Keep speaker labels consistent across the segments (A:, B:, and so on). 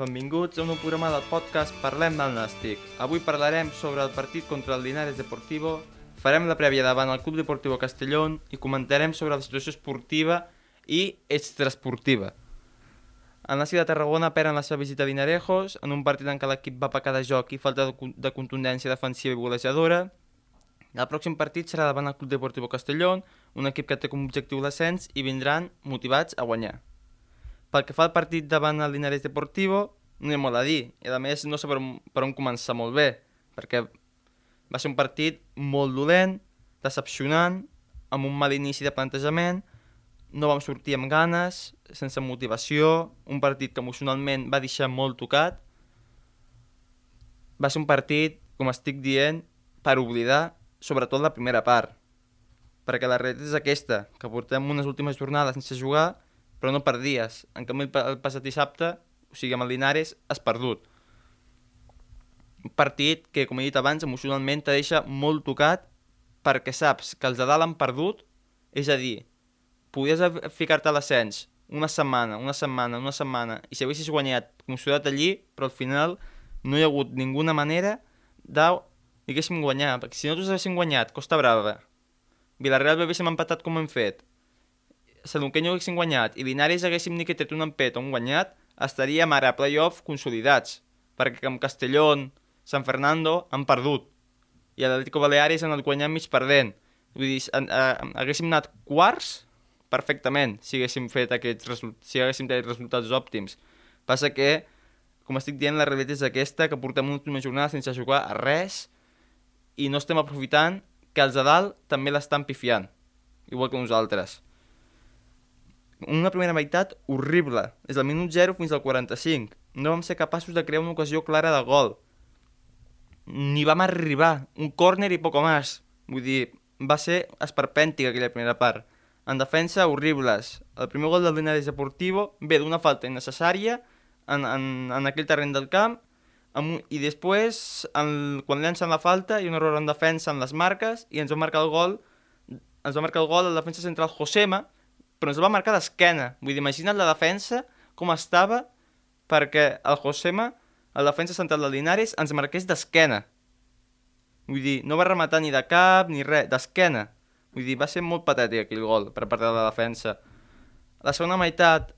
A: Benvinguts a un programa del podcast Parlem del Nàstic. Avui parlarem sobre el partit contra el Linares Deportivo, farem la prèvia davant el Club Deportivo Castellón i comentarem sobre la situació esportiva i extraesportiva. El Nàstic de Tarragona perd en la seva visita a Linarejos, en un partit en què l'equip va pecar de joc i falta de, contundència defensiva i golejadora. El pròxim partit serà davant el Club Deportivo Castellón, un equip que té com objectiu l'ascens i vindran motivats a guanyar. Pel que fa al partit davant el Linares Deportivo, no hi ha molt a dir. I a més no sé per on, per on començar molt bé, perquè va ser un partit molt dolent, decepcionant, amb un mal inici de plantejament, no vam sortir amb ganes, sense motivació, un partit que emocionalment va deixar molt tocat. Va ser un partit, com estic dient, per oblidar, sobretot la primera part. Perquè la realitat és aquesta, que portem unes últimes jornades sense jugar però no per dies. En canvi, el passat dissabte, o sigui, amb el Linares, has perdut. Un partit que, com he dit abans, emocionalment te deixa molt tocat perquè saps que els de dalt han perdut, és a dir, podies ficar-te a l'ascens una setmana, una setmana, una setmana, i si haguessis guanyat com sudat allí, però al final no hi ha hagut ninguna manera de haguéssim guanyat, perquè si no tots haguéssim guanyat, Costa Brava, Villarreal haguéssim empatat com hem fet, Sadunquenyo haguessin guanyat i Linares haguéssim ni que tret un empet o un guanyat, estaríem ara a playoff consolidats, perquè amb Castellón, San Fernando han perdut i l'Atlético Baleares han anat guanyant mig perdent. Vull dir, eh, haguéssim anat quarts perfectament si haguéssim fet aquests si haguéssim tret resultats òptims. Passa que, com estic dient, la realitat és aquesta, que portem una jornada sense jugar a res i no estem aprofitant que els de dalt també l'estan pifiant, igual que nosaltres una primera meitat horrible, des del minut 0 fins al 45. No vam ser capaços de crear una ocasió clara de gol. Ni vam arribar, un córner i poco més. Vull dir, va ser esperpèntica aquella primera part. En defensa, horribles. El primer gol del Linares Deportivo ve d'una falta innecessària en, en, en aquell terreny del camp amb, i després, en, quan llancen la falta, ha un error en defensa en les marques i ens va marcar el gol ens va marcar el gol el defensa central Josema, però ens va marcar d'esquena. Vull dir, imagina't la defensa com estava perquè el Josema, el defensa central del Linares, ens marqués d'esquena. Vull dir, no va rematar ni de cap ni res, d'esquena. Vull dir, va ser molt patètic aquell gol per part de la defensa. La segona meitat,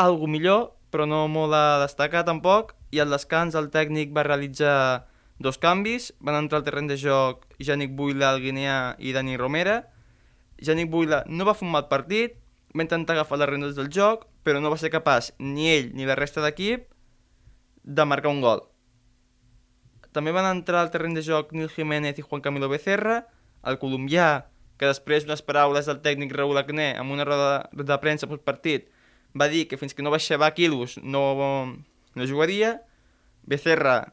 A: algo millor, però no molt a destacar tampoc, i al descans el tècnic va realitzar dos canvis, van entrar al terreny de joc Janic Buila, el guineà, i Dani Romera. Janic Buila no va un mal partit, va intentar agafar les rendes del joc, però no va ser capaç ni ell ni la resta d'equip de marcar un gol. També van entrar al terreny de joc Nil Jiménez i Juan Camilo Becerra, el colombià, que després d'unes paraules del tècnic Raúl Acné amb una roda de premsa post partit va dir que fins que no baixava quilos no, no jugaria. Becerra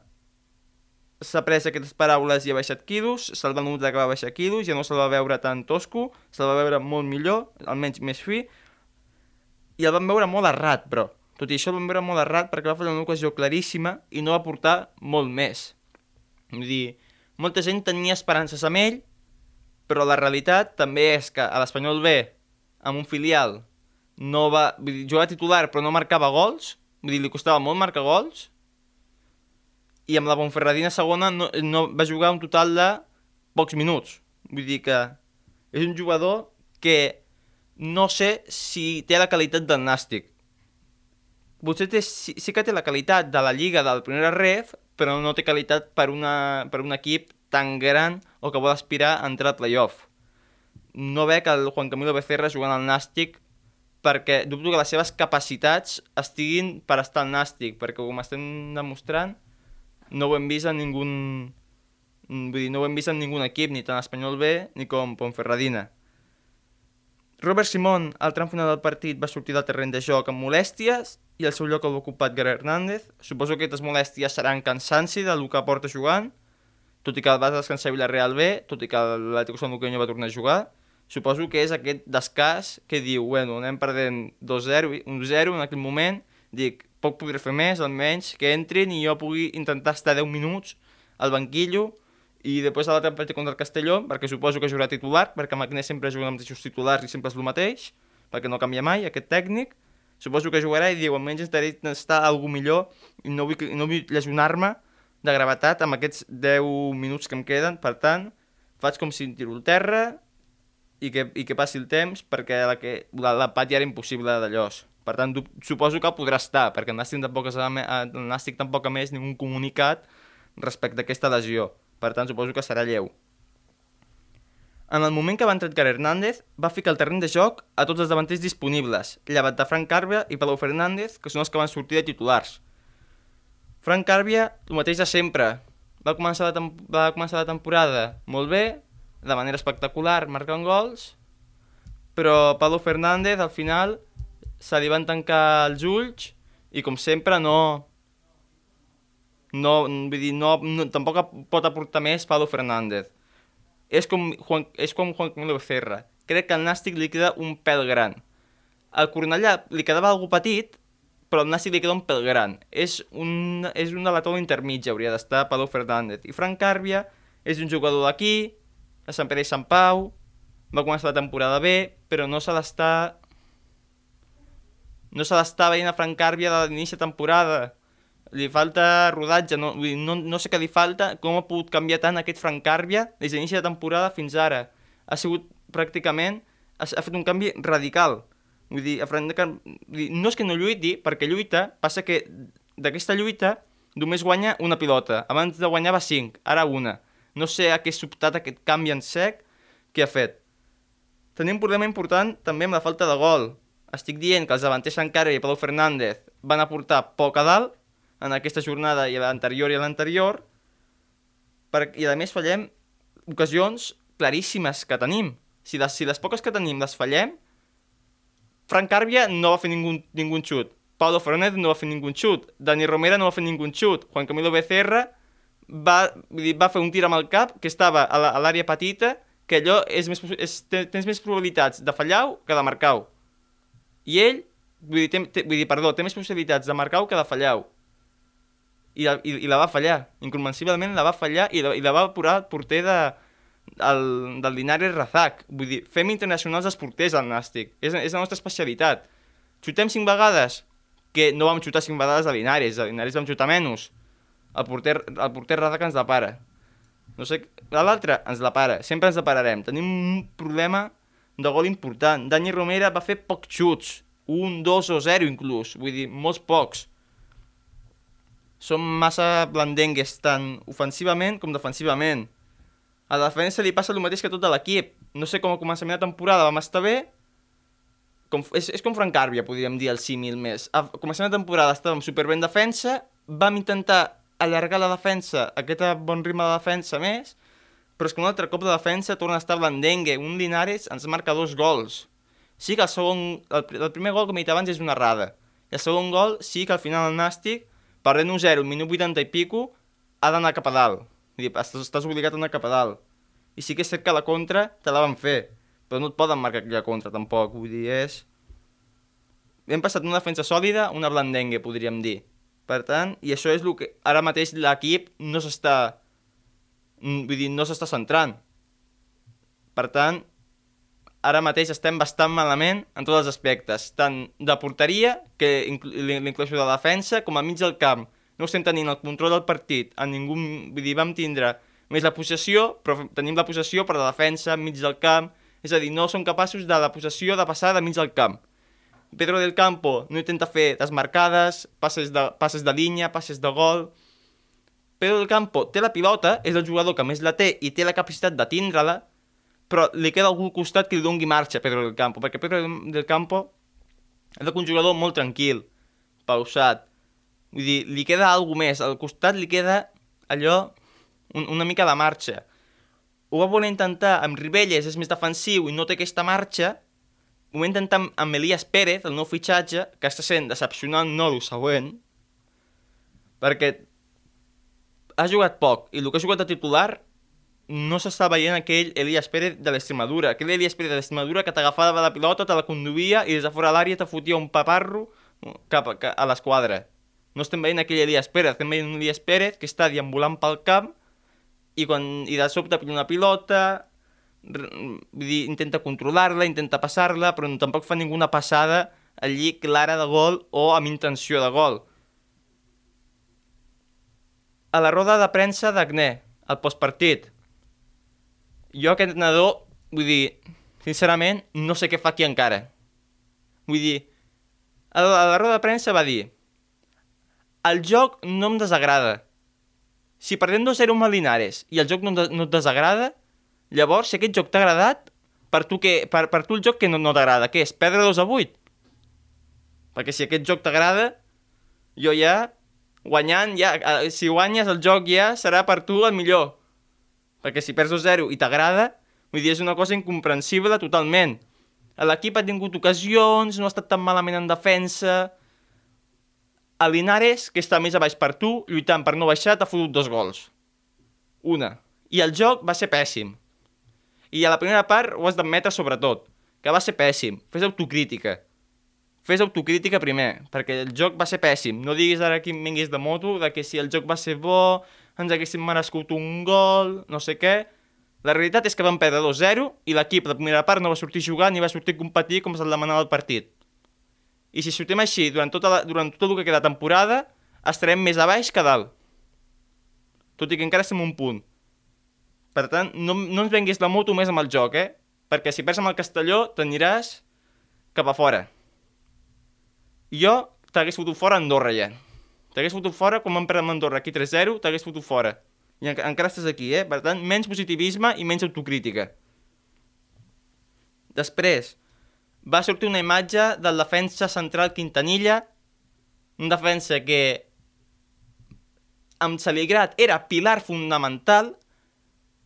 A: s'ha pres aquestes paraules i ha baixat quilos, se'l va notar que va baixar quilos, ja no se'l va veure tan tosco, se'l va veure molt millor, almenys més fi, i el van veure molt errat, però. Tot i això el van veure molt errat perquè va fer una ocasió claríssima i no va portar molt més. Vull dir, molta gent tenia esperances amb ell, però la realitat també és que a l'Espanyol B, amb un filial, no va... Vull dir, jugava titular però no marcava gols, vull dir, li costava molt marcar gols, i amb la Bonferradina segona no, no va jugar un total de pocs minuts. Vull dir que és un jugador que no sé si té la qualitat del Nàstic. Potser té, sí, sí que té la qualitat de la Lliga del primer ref, però no té qualitat per, una, per un equip tan gran o que vol aspirar a entrar al playoff. No veig el Juan Camilo Becerra jugant al Nàstic perquè dubto que les seves capacitats estiguin per estar al Nàstic, perquè com estem demostrant, no ho hem vist en ningú... Vull dir, no ho hem vist en ningú equip, ni tant Espanyol B ni com Ponferradina. Robert Simón, al tram final del partit, va sortir del terreny de joc amb molèsties i el seu lloc el va ocupat Gary Hernández. Suposo que aquestes molèsties seran cansanci del que porta jugant tot i que va descansar Villarreal bé, tot i que l'Atlètico San Luqueño va tornar a jugar, suposo que és aquest descàs que diu, bueno, anem perdent 2-0, 1-0 en aquell moment, dic, poc podré fer més, almenys que entrin i jo pugui intentar estar 10 minuts al banquillo i després a l'altre partit contra el Castelló, perquè suposo que jugarà titular, perquè Magnés sempre juga amb els titulars i sempre és el mateix, perquè no canvia mai aquest tècnic, suposo que jugarà i diu, almenys estaré estar algú millor i no vull, no vull lesionar-me de gravetat amb aquests 10 minuts que em queden, per tant, faig com si tiro al terra i que, i que passi el temps perquè la la, la ja era impossible d'allòs. Per tant, suposo que podrà estar, perquè el Nàstic tampoc, el Nàstic tampoc ha més ningú comunicat respecte a aquesta lesió. Per tant, suposo que serà lleu. En el moment que va entrar Edgar Hernández, va ficar el terreny de joc a tots els davanters disponibles, llevat de Frank Carbia i Palau Fernández, que són els que van sortir de titulars. Frank Carbia, el mateix de sempre. Va començar la, va començar la temporada molt bé, de manera espectacular, marcant gols, però Pablo Fernández al final se li van tancar els ulls i com sempre no, no, vull dir, no, no, tampoc pot aportar més Pablo Fernández. És com Juan, és com Juan Camilo Becerra. Crec que el Nàstic li queda un pèl gran. Al Cornellà li quedava algú petit, però al Nàstic li queda un pèl gran. És un, és un delató intermitja, hauria d'estar Pablo Fernández. I Frank Carbia és un jugador d'aquí, a Sant Pere i Sant Pau, va començar la temporada bé, però no s'ha d'estar... No s'ha d'estar veient a Frank Carbia de l'inici de temporada li falta rodatge, no, no, no sé què li falta, com ha pogut canviar tant aquest Frank Carbia des de l'inici de temporada fins ara. Ha sigut pràcticament, ha, ha fet un canvi radical. Vull dir, Frank no és que no lluiti, perquè lluita, passa que d'aquesta lluita només guanya una pilota. Abans de guanyava 5, ara una. No sé a què sobtat aquest canvi en sec que ha fet. Tenim un problema important també amb la falta de gol. Estic dient que els davanters encara i Pau Fernández van aportar poc a dalt en aquesta jornada i a l'anterior i a l'anterior, i a més fallem ocasions claríssimes que tenim. Si les, si les poques que tenim les fallem, Frank Carbia no va fer ningú, ningú xut, Paulo Fernández no va fer ningú xut, Dani Romera no va fer ningú xut, Juan Camilo Becerra va, va fer un tir amb el cap que estava a l'àrea petita, que allò és més, és, tens més probabilitats de fallar que de marcar-ho. I ell, vull dir, té, té, vull dir, perdó, té més possibilitats de marcar-ho que de fallar-ho i, i, i la va fallar. Incomprensiblement la va fallar i la, i la va apurar el porter de, el, del Linares Razak. Vull dir, fem internacionals dels porters al Nàstic. És, és la nostra especialitat. Xutem cinc vegades, que no vam xutar cinc vegades a Linares, a Linares vam xutar menys. El porter, el porter Razak ens la para. No sé, l'altre ens la para. Sempre ens la pararem. Tenim un problema de gol important. Dani Romera va fer pocs xuts. Un, dos o zero inclús. Vull dir, molts pocs són massa blandengues tant ofensivament com defensivament. A la defensa li passa el mateix que tot l'equip. No sé com a començament de temporada vam estar bé, com, és, és com Frank Carbia, podríem dir, el símil més. A començament de temporada estàvem superbé en defensa, vam intentar allargar la defensa, aquest bon ritme de defensa més, però és que un altre cop de defensa torna a estar blandengue. Un Linares ens marca dos gols. Sí que el segon... El, el primer gol, com he dit abans, és una errada. I el segon gol sí que al final el Nàstic perdent 1-0, minut 80 i pico, ha d'anar cap a dalt. Dir, estàs, estàs obligat a anar cap a dalt. I sí que és cert que la contra te la van fer, però no et poden marcar aquella contra tampoc, vull dir, és... Hem passat una defensa sòlida, una blandengue, podríem dir. Per tant, i això és el que ara mateix l'equip no s'està... Mm, vull dir, no s'està centrant. Per tant, ara mateix estem bastant malament en tots els aspectes, tant de porteria, que l'inclusió de la defensa, com a mig del camp. No estem tenint el control del partit, en ningú, vull dir, vam tindre més la possessió, però tenim la possessió per la defensa, mig del camp, és a dir, no som capaços de la possessió de passar de mig del camp. Pedro del Campo no intenta fer desmarcades, passes de, passes de línia, passes de gol... Pedro del Campo té la pilota, és el jugador que més la té i té la capacitat de tindre-la, però li queda algú al costat que li doni marxa a Pedro del Campo, perquè Pedro del Campo és un jugador molt tranquil, pausat, vull dir, li queda alguna més, al costat li queda allò, un, una mica de marxa. Ho va voler intentar amb Ribelles, és més defensiu i no té aquesta marxa, ho va intentar amb, amb Elias Pérez, el nou fitxatge, que està sent decepcionant no el següent, perquè ha jugat poc, i el que ha jugat de titular no s'està veient aquell Elias Pérez de l'Extremadura. Aquell Elias Pérez de l'Extremadura que t'agafava la pilota, te la conduïa i des de fora l'àrea te fotia un paparro cap a, a l'esquadra. No estem veient aquell Elias Pérez, estem veient un Elias Pérez que està deambulant pel camp i, quan, i de sobte pilla una pilota, dir, intenta controlar-la, intenta passar-la, però tampoc fa ninguna passada allí clara de gol o amb intenció de gol. A la roda de premsa d'Agné, al postpartit, jo aquest entrenador, vull dir, sincerament, no sé què fa aquí encara. Vull dir, a la, a la roda de premsa va dir el joc no em desagrada. Si perdem 2-0 amb Linares i el joc no, no et desagrada, llavors, si aquest joc t'ha agradat, per tu, que, per, per tu el joc que no, no t'agrada, què és? Perdre 2 a 8? Perquè si aquest joc t'agrada, jo ja, guanyant, ja, si guanyes el joc ja serà per tu el millor. Perquè si perds 2-0 i t'agrada, vull dir, és una cosa incomprensible totalment. L'equip ha tingut ocasions, no ha estat tan malament en defensa... El Linares, que està més a baix per tu, lluitant per no baixar, t'ha fotut dos gols. Una. I el joc va ser pèssim. I a la primera part ho has d'admetre sobretot, que va ser pèssim. Fes autocrítica. Fes autocrítica primer, perquè el joc va ser pèssim. No diguis ara que vinguis de moto, de que si el joc va ser bo, ens haguéssim merescut un gol, no sé què... La realitat és que vam perdre 2-0 i l'equip de primera part no va sortir jugant ni va sortir a competir com se'l demanava el partit. I si sortim així durant, tota la, durant tot el que queda temporada, estarem més a baix que a dalt. Tot i que encara estem un punt. Per tant, no, no ens venguis la moto més amb el joc, eh? Perquè si perds amb el Castelló, t'aniràs cap a fora. Jo t'hagués fotut fora a Andorra ja. T'hagués fotut fora quan vam perdre amb Andorra aquí 3-0, t'hagués fotut fora. I enca encara estàs aquí, eh? Per tant, menys positivisme i menys autocrítica. Després, va sortir una imatge del defensa central Quintanilla, un defensa que amb Saligrat era pilar fundamental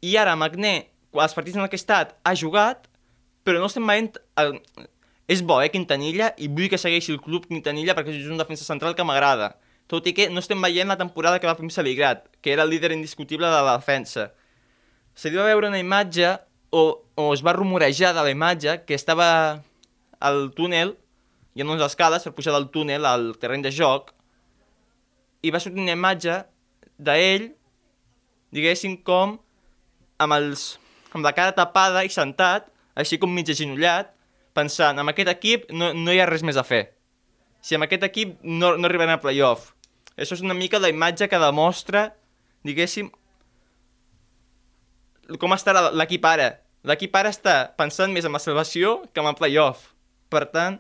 A: i ara Magné, els partits en què ha estat, ha jugat, però no estem veient... És bo, eh, Quintanilla, i vull que segueixi el club Quintanilla perquè és un defensa central que m'agrada tot i que no estem veient la temporada que va fer Saligrat, que era el líder indiscutible de la defensa. Se li va veure una imatge, o, o es va rumorejar de la imatge, que estava al túnel, hi ha unes escales per pujar del túnel al terreny de joc, i va sortir una imatge d'ell, diguéssim com, amb, els, amb la cara tapada i sentat, així com mig agenollat, pensant, amb aquest equip no, no hi ha res més a fer. Si amb aquest equip no, no arribarem a playoff, això és una mica la imatge que demostra, diguéssim, com estarà l'equip ara. L'equip ara està pensant més en la salvació que en el playoff. Per tant,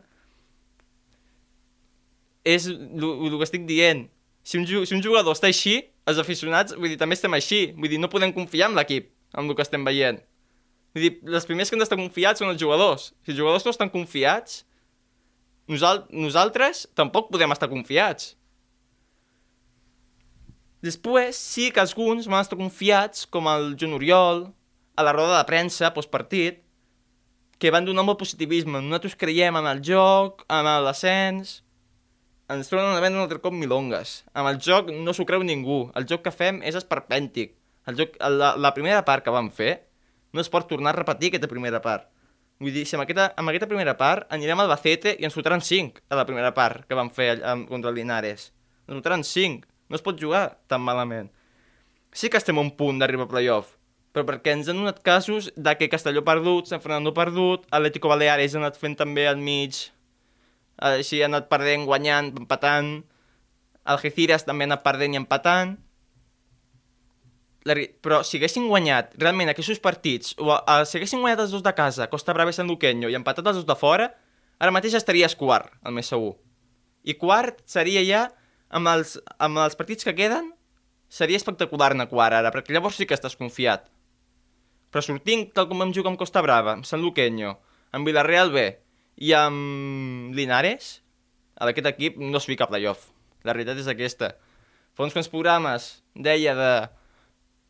A: és el que estic dient. Si un, si un jugador està així, els aficionats, vull dir, també estem així. Vull dir, no podem confiar en l'equip, amb el que estem veient. Vull dir, les primers que han d'estar confiats són els jugadors. Si els jugadors no estan confiats, nosal nosaltres tampoc podem estar confiats. Després sí que alguns van estar confiats, com el Joan Oriol, a la roda de premsa postpartit, que van donar molt positivisme. Nosaltres creiem en el joc, en l'ascens... Ens tornen a vendre un altre cop milongues. Amb el joc no s'ho creu ningú. El joc que fem és esperpèntic. El joc, la, la primera part que vam fer no es pot tornar a repetir aquesta primera part. Vull dir, si amb aquesta, amb aquesta primera part anirem al Bacete i ens fotran 5 a la primera part que vam fer contra el Linares. Ens fotran 5 no es pot jugar tan malament. Sí que estem a un punt d'arribar a playoff, però perquè ens han donat casos de que Castelló perdut, Sant Fernando perdut, Atlético Baleares ha anat fent també al mig, així ha anat perdent, guanyant, empatant, Algeciras també ha anat perdent i empatant, però si haguessin guanyat realment aquests partits, o uh, si haguessin guanyat els dos de casa, Costa Brava i Sant Luqueño, i empatat els dos de fora, ara mateix estaries quart, el més segur. I quart seria ja amb els, amb els partits que queden, seria espectacular anar quart ara, perquè llavors sí que estàs confiat. Però sortint tal com vam jugar amb Costa Brava, amb Sant Luqueño, amb Villarreal B i amb Linares, a aquest equip no es fica a playoff. La realitat és aquesta. Fa uns quants programes deia de...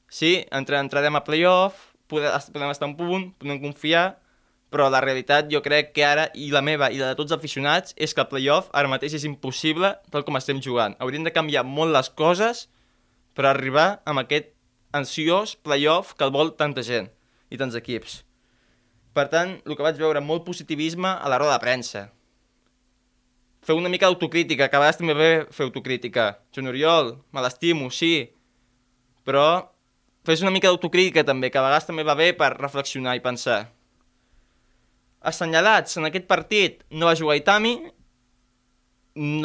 A: Sí, entre, entrarem a playoff, podem, podem estar un punt, podem confiar, però la realitat jo crec que ara, i la meva i la de tots els aficionats, és que el playoff ara mateix és impossible tal com estem jugant. Hauríem de canviar molt les coses per arribar amb aquest ansiós playoff que el vol tanta gent i tants equips. Per tant, el que vaig veure, molt positivisme a la roda de premsa. Fer una mica d'autocrítica, que a vegades també ve fer autocrítica. Joan Oriol, me l'estimo, sí, però fes una mica d'autocrítica també, que a vegades també va bé per reflexionar i pensar. Assenyalats en aquest partit no va jugar Itami,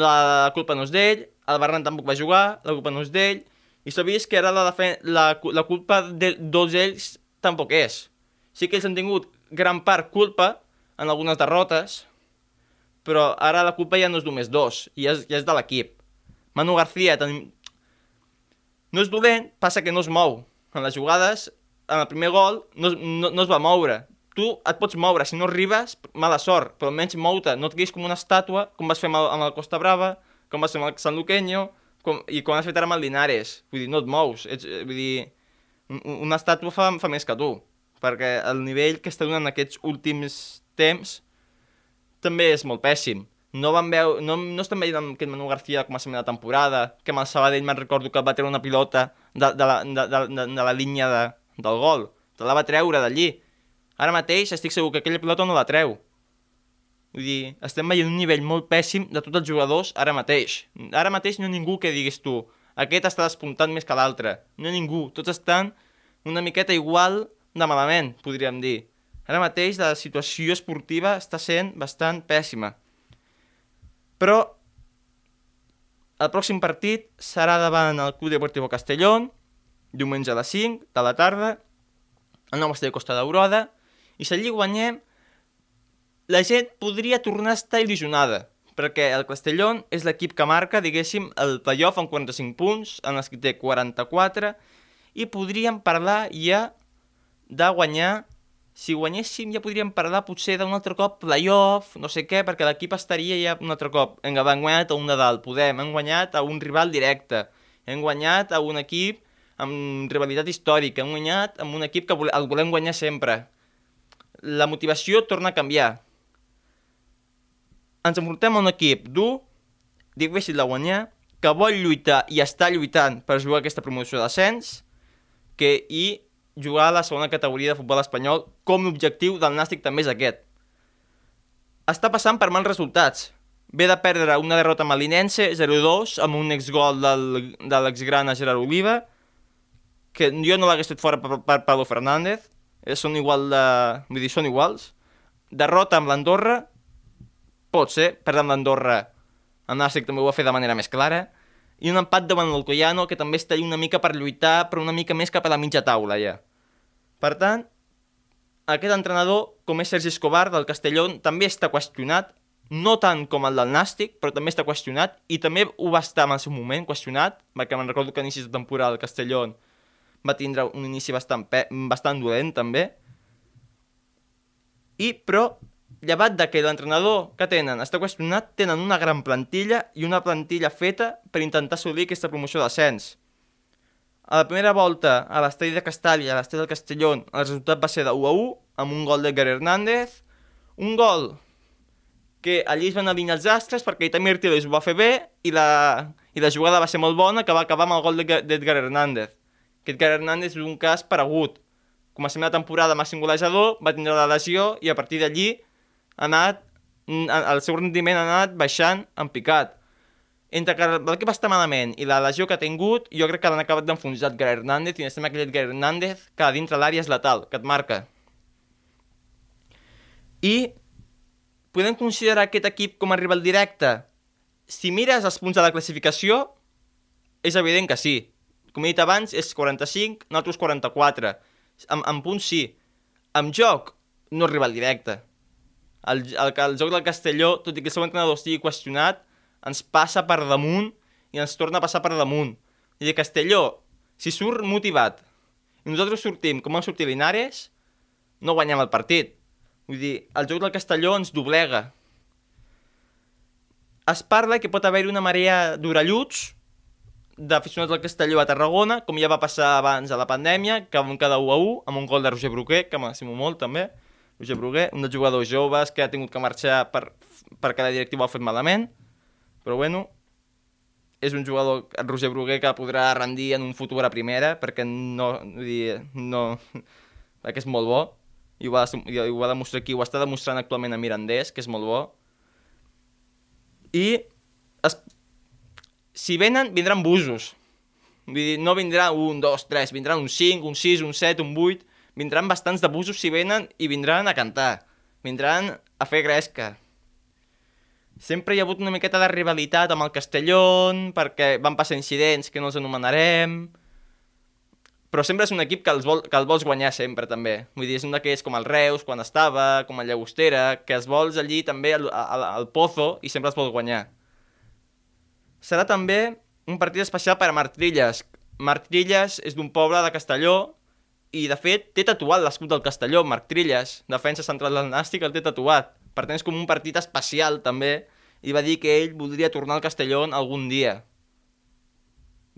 A: la culpa no és d'ell, el Berran tampoc va jugar, la culpa no és d'ell, i s'ha vist que ara la, la, la culpa de tots ells tampoc és. Sí que ells han tingut gran part culpa en algunes derrotes, però ara la culpa ja no és només dos, ja és, ja és de l'equip. Manu García ten... no és dolent, passa que no es mou. En les jugades, en el primer gol, no, no, no es va moure. Tu et pots moure, si no arribes, mala sort, però almenys mou-te, no et quedis com una estàtua, com vas fer amb el, amb el Costa Brava, com vas fer amb el San Luqueño, com, i com has fet ara amb el Linares. Vull dir, no et mous. Ets, eh, vull dir, una estàtua fa, fa més que tu, perquè el nivell que està donant aquests últims temps també és molt pèssim. No, van veu, no, no estem veient aquest Manu García a de temporada, que amb el Sabadell me'n recordo que va treure una pilota de, de, la, de, de, de, de la línia de, del gol. Te la va treure d'allí. Ara mateix estic segur que aquella pilota no la treu. Vull dir, estem veient un nivell molt pèssim de tots els jugadors ara mateix. Ara mateix no hi ha ningú que diguis tu, aquest està despuntant més que l'altre. No hi ha ningú, tots estan una miqueta igual de malament, podríem dir. Ara mateix la situació esportiva està sent bastant pèssima. Però el pròxim partit serà davant el Club Deportivo Castellón, diumenge a les 5 de la tarda, al nou estadi Costa d'Aurada, i si allí guanyem, la gent podria tornar a estar il·lusionada, perquè el Castellón és l'equip que marca, diguéssim, el playoff amb 45 punts, en els que té 44, i podríem parlar ja de guanyar, si guanyéssim ja podríem parlar potser d'un altre cop playoff, no sé què, perquè l'equip estaria ja un altre cop, hem guanyat a un Nadal, podem, hem guanyat a un rival directe, hem guanyat a un equip amb rivalitat històrica, hem guanyat amb un equip que el volem guanyar sempre. La motivació torna a canviar, ens enfrontem a un equip dur, difícil de guanyar, que vol lluitar i està lluitant per jugar aquesta promoció d'ascens, que i jugar a la segona categoria de futbol espanyol com l'objectiu del Nàstic també és aquest. Està passant per mals resultats. Ve de perdre una derrota amb l'Inense, 0-2, amb un exgol del, de l'exgrana Gerard Oliva, que jo no l'hagués fet fora per, per Pablo Fernández, eh, són igual de... vull dir, són iguals. Derrota amb l'Andorra, pot ser, perdre amb l'Andorra, el Nàstic també ho va fer de manera més clara, i un empat davant l'Alcoyano, que també està una mica per lluitar, però una mica més cap a la mitja taula, ja. Per tant, aquest entrenador, com és Sergi Escobar, del Castellón, també està qüestionat, no tant com el del Nàstic, però també està qüestionat, i també ho va estar en el seu moment qüestionat, perquè me'n recordo que a inicis de temporada el Castellón va tindre un inici bastant, bastant dolent, també, i, però llevat de que l'entrenador que tenen està qüestionat, tenen una gran plantilla i una plantilla feta per intentar assolir aquesta promoció d'ascens. A la primera volta, a l'estadi de Castalla, a l'estadi del Castellón, el resultat va ser de 1 a 1, amb un gol d'Edgar Hernández, un gol que allí es van alinear els astres perquè Itamir Tiles ho va fer bé i la, i la jugada va ser molt bona que va acabar amb el gol d'Edgar Hernández. Que Edgar Hernández és un cas paregut. Comencem la temporada màxim golejador, va tindre la lesió i a partir d'allí ha anat, el seu rendiment ha anat baixant en picat. Entre que l'equip està malament i la lesió que ha tingut, jo crec que l'han acabat d'enfonsar Edgar Hernández i necessitem aquell Edgar Hernández que dintre l'àrea és letal, que et marca. I podem considerar aquest equip com a rival directe? Si mires els punts de la classificació, és evident que sí. Com he dit abans, és 45, nosaltres 44. Amb, amb punts sí. Amb joc, no és rival directe el, el, el joc del Castelló, tot i que el seu entrenador estigui qüestionat, ens passa per damunt i ens torna a passar per damunt. I el Castelló, si surt motivat i nosaltres sortim com hem sortit Linares, no guanyem el partit. Vull dir, el joc del Castelló ens doblega. Es parla que pot haver-hi una marea d'orelluts d'aficionats del Castelló a Tarragona, com ja va passar abans a la pandèmia, que van quedar 1 a 1, amb un gol de Roger Bruquer, que m'estimo molt també, Roger Bruguer, un dels jugadors joves que ha tingut que marxar per, perquè la directiva ho ha fet malament, però bueno, és un jugador, el Roger Bruguer, que podrà rendir en un futur a primera, perquè no, dir, no, perquè és molt bo, i ho, va, i ho va demostrar aquí, ho està demostrant actualment a Mirandés, que és molt bo. I es, si venen, vindran busos. Vull dir, no vindrà un, dos, tres, vindran un 5, un 6, un 7, un 8, vindran bastants de busos si venen i vindran a cantar. Vindran a fer gresca. Sempre hi ha hagut una miqueta de rivalitat amb el Castellón, perquè van passar incidents que no els anomenarem, però sempre és un equip que, els vol, que el vols guanyar sempre, també. Vull dir, és un d'aquells com el Reus, quan estava, com el Llagostera, que els vols allí també al, al, al Pozo i sempre els vols guanyar. Serà també un partit especial per a Martrilles. Martrilles és d'un poble de Castelló i, de fet, té tatuat l'escut del Castelló, Martrilles, defensa central del Nàstic, el té tatuat. Per tant, és com un partit especial, també, i va dir que ell voldria tornar al Castelló algun dia.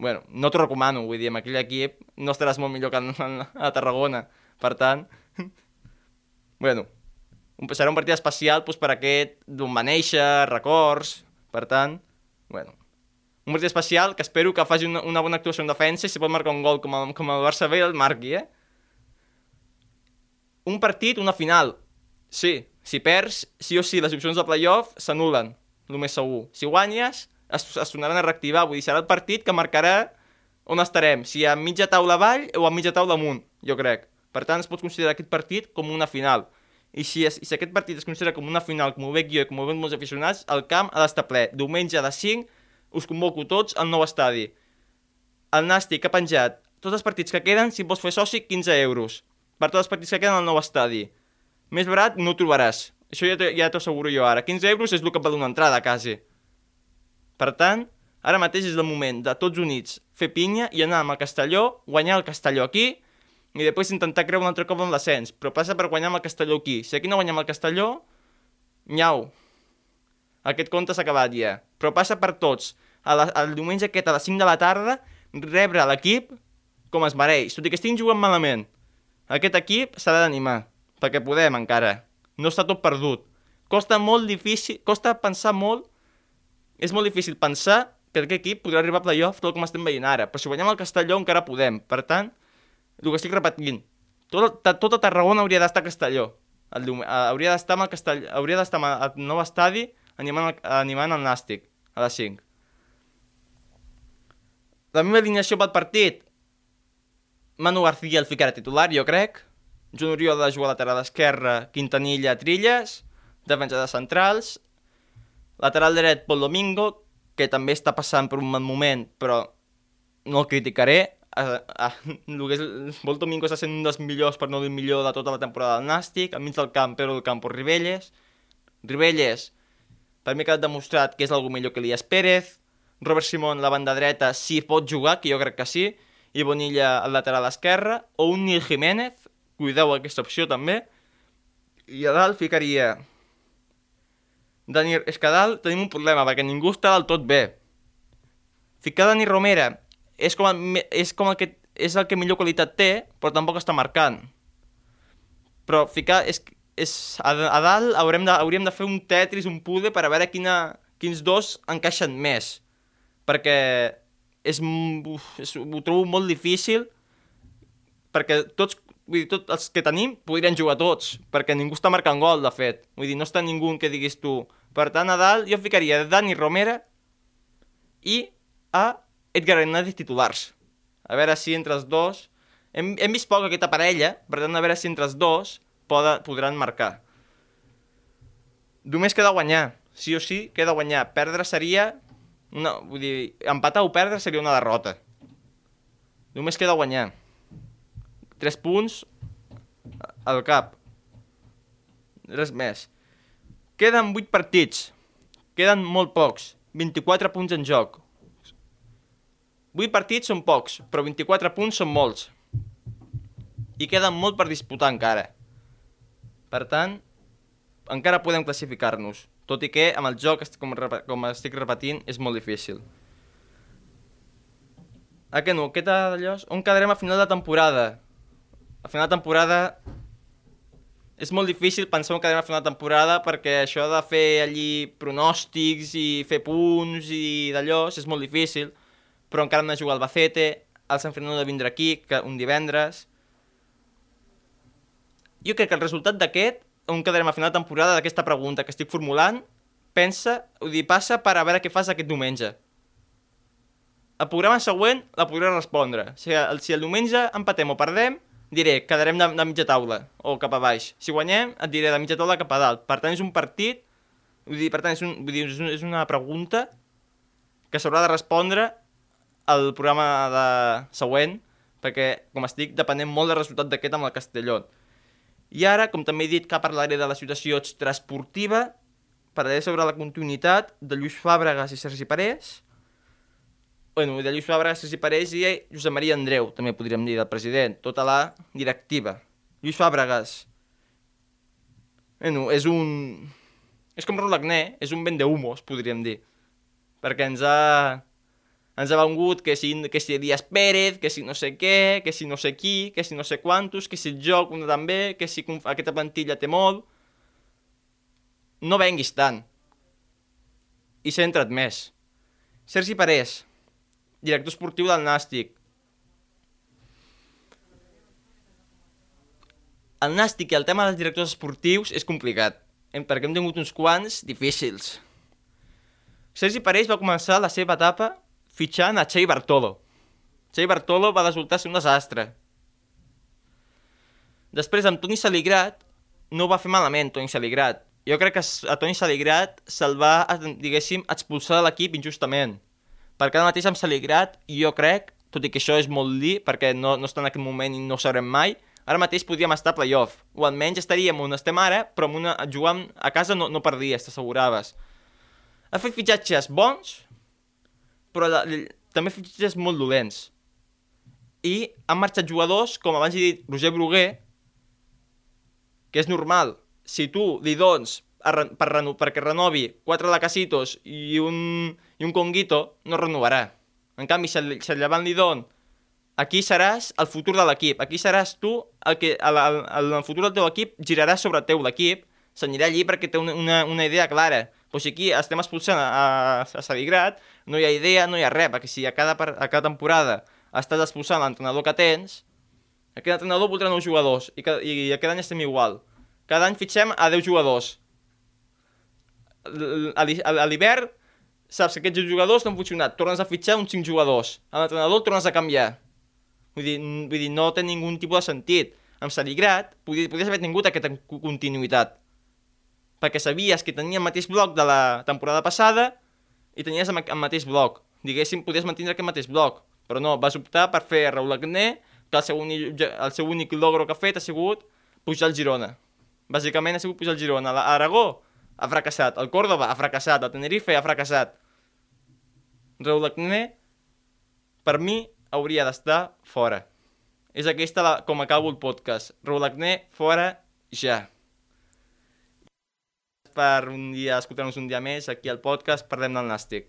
A: bueno, no t'ho recomano, vull dir, amb aquell equip no estaràs molt millor que a Tarragona. Per tant, bueno, serà un partit especial doncs, per aquest d'on va néixer, records, per tant, bueno, un partit especial que espero que faci una, una bona actuació en defensa i si pot marcar un gol com el, com el Barça B el marqui, eh? Un partit, una final. Sí, si perds, sí o sí, les opcions de playoff s'anulen, el més segur. Si guanyes, es, es tornaran a reactivar, vull dir, serà el partit que marcarà on estarem, si a mitja taula avall o a mitja taula amunt, jo crec. Per tant, es pot considerar aquest partit com una final. I si, es, i si aquest partit es considera com una final, com ho veig jo i com ho veuen molts aficionats, el camp ha d'estar ple. Diumenge de 5, us convoco tots al nou estadi. El Nàstic ha penjat tots els partits que queden, si vols fer soci, 15 euros. Per tots els partits que queden al nou estadi. Més barat no ho trobaràs. Això ja, ja t'ho asseguro jo ara. 15 euros és el que et va donar entrada, quasi. Per tant, ara mateix és el moment de tots units fer pinya i anar amb el Castelló, guanyar el Castelló aquí i després intentar creure un altre cop en l'ascens. Però passa per guanyar amb el Castelló aquí. Si aquí no guanyem el Castelló, nyau. Aquest conte s'ha acabat ja. Però passa per tots. A la, el diumenge aquest a les 5 de la tarda, rebre l'equip com es mereix. Tot i que estiguin jugant malament. Aquest equip s'ha d'animar, perquè podem encara. No està tot perdut. Costa molt difícil, costa pensar molt, és molt difícil pensar que aquest equip podrà arribar a playoff tot com estem veient ara, però si guanyem el Castelló encara podem. Per tant, el que estic repetint, tot, tota Tarragona hauria d'estar a Castelló. El, hauria d'estar amb el hauria d'estar al nou estadi animant, animant el Nàstic a les 5. La meva alineació pel partit, Manu García el ficarà titular, jo crec. Joan Oriol de jugar lateral esquerra, Quintanilla, Trilles, defensa de centrals, lateral dret, Pol Domingo, que també està passant per un mal moment, però no el criticaré. El que és, Pol Domingo està sent un dels millors, per no dir millor, de tota la temporada del Nàstic, al mig del camp, però el camp Ribelles. Ribelles, per mi ha quedat demostrat que és algú millor que Elias Pérez. Robert Simón, la banda dreta, sí pot jugar, que jo crec que sí, i Bonilla al lateral esquerre, o un Nil Jiménez, cuideu aquesta opció també, i a dalt ficaria... Dani... És que a dalt tenim un problema, perquè ningú està del tot bé. Ficar Dani Romera és com, el, és com el que és el que millor qualitat té, però tampoc està marcant. Però ficar... És, és, a, a dalt haurem de, hauríem de fer un Tetris, un pude, per a veure quina, quins dos encaixen més perquè és, uf, és, ho trobo molt difícil perquè tots, vull dir, tots els que tenim podrien jugar tots, perquè ningú està marcant gol, de fet. Vull dir, no està ningú que diguis tu. Per tant, a dalt jo ficaria Dani Romera i a Edgar Hernández titulars. A veure si entre els dos... Hem, hem vist poc aquesta parella, per tant, a veure si entre els dos poda, podran marcar. Només queda guanyar. Sí o sí, queda guanyar. Perdre seria no, vull dir, empatar o perdre seria una derrota. Només queda guanyar. 3 punts al cap. Res més. Queden 8 partits. Queden molt pocs. 24 punts en joc. 8 partits són pocs, però 24 punts són molts. I queda molt per disputar encara. Per tant, encara podem classificar-nos. Tot i que amb el joc, com, com estic repetint, és molt difícil. A què no? Què d'allò? On quedarem a final de temporada? A final de temporada és molt difícil pensar que anem a fer una temporada perquè això de fer allí pronòstics i fer punts i d'allò és molt difícil, però encara hem de jugar al Bacete, el Sant Fernando de vindre aquí, que un divendres. Jo crec que el resultat d'aquest, on quedarem a final de temporada d'aquesta pregunta que estic formulant, pensa, vull dir, passa per a veure què fas aquest diumenge. El programa següent la podré respondre. O sigui, si el diumenge empatem o perdem, diré, quedarem de, de mitja taula, o cap a baix. Si guanyem, et diré de mitja taula cap a dalt. Per tant, és un partit, vull dir, per tant, és, un, vull dir, és, un, és una pregunta que s'haurà de respondre al programa de següent, perquè, com estic, depenem molt del resultat d'aquest amb el Castelló. I ara, com també he dit que parlaré de la situació extraesportiva, parlaré sobre la continuïtat de Lluís Fàbregas i Sergi Parés, bueno, de Lluís Fabregas i Parés i Josep Maria Andreu, també podríem dir, del president, tota la directiva. Lluís Fàbregas, bueno, és un... És com Rolagné, és un vendehumos, podríem dir. Perquè ens ha... Ens ha vengut que si, que si Díaz Pérez, que si no sé què, que si no sé qui, que si no sé quantos, que si el joc una també, que si aquesta plantilla té molt... No venguis tant. I centra't més. Sergi Parés, director esportiu del Nàstic. El Nàstic i el tema dels directors esportius és complicat, perquè hem tingut uns quants difícils. Sergi Pareix va començar la seva etapa fitxant a Xavi Bartolo. Xavi Bartolo va resultar ser un desastre. Després, amb Toni Saligrat, no va fer malament, Toni Saligrat. Jo crec que a Toni Saligrat se'l va, diguéssim, expulsar de l'equip injustament perquè ara mateix amb Saligrat jo crec, tot i que això és molt dir, perquè no, no està en aquest moment i no ho sabrem mai, ara mateix podríem estar a playoff, o almenys estaríem on estem ara, però amb una, jugant a casa no, no perdies, t'asseguraves. Ha fet fitxatges bons, però la, també fitxatges molt dolents. I han marxat jugadors, com abans he dit, Roger Bruguer, que és normal. Si tu li dones per reno perquè renovi quatre lacasitos i un, i un conguito, no renovarà. En canvi, si el, si el llevant li don, aquí seràs el futur de l'equip. Aquí seràs tu el que el, el, el, el futur del teu equip girarà sobre teu l'equip, s'anirà allí perquè té una, una, una idea clara. Però si aquí estem expulsant a, a, Saligrat, no hi ha idea, no hi ha res, perquè si a cada, a cada temporada estàs expulsant l'entrenador que tens, aquest entrenador voldrà nous jugadors i, i, i cada any estem igual. Cada any fitxem a 10 jugadors a l'hivern saps que aquests jugadors no han funcionat, tornes a fitxar uns 5 jugadors, a l'entrenador tornes a canviar. Vull dir, vull dir, no té ningun tipus de sentit. Amb Saligrat podies, podies haver tingut aquesta continuïtat, perquè sabies que tenia el mateix bloc de la temporada passada i tenies el, el mateix bloc. Diguéssim, podies mantenir aquest mateix bloc, però no, vas optar per fer Raúl Agné, que el seu, únic, el seu únic logro que ha fet ha sigut pujar al Girona. Bàsicament ha sigut pujar al Girona. A Aragó ha fracassat. El Córdoba ha fracassat. El Tenerife ha fracassat. Raúl Acné, per mi, hauria d'estar fora. És aquesta la, com acabo el podcast. Raúl Acné, fora ja. Per un dia, escoltar-nos un dia més aquí al podcast, parlem del Nàstic.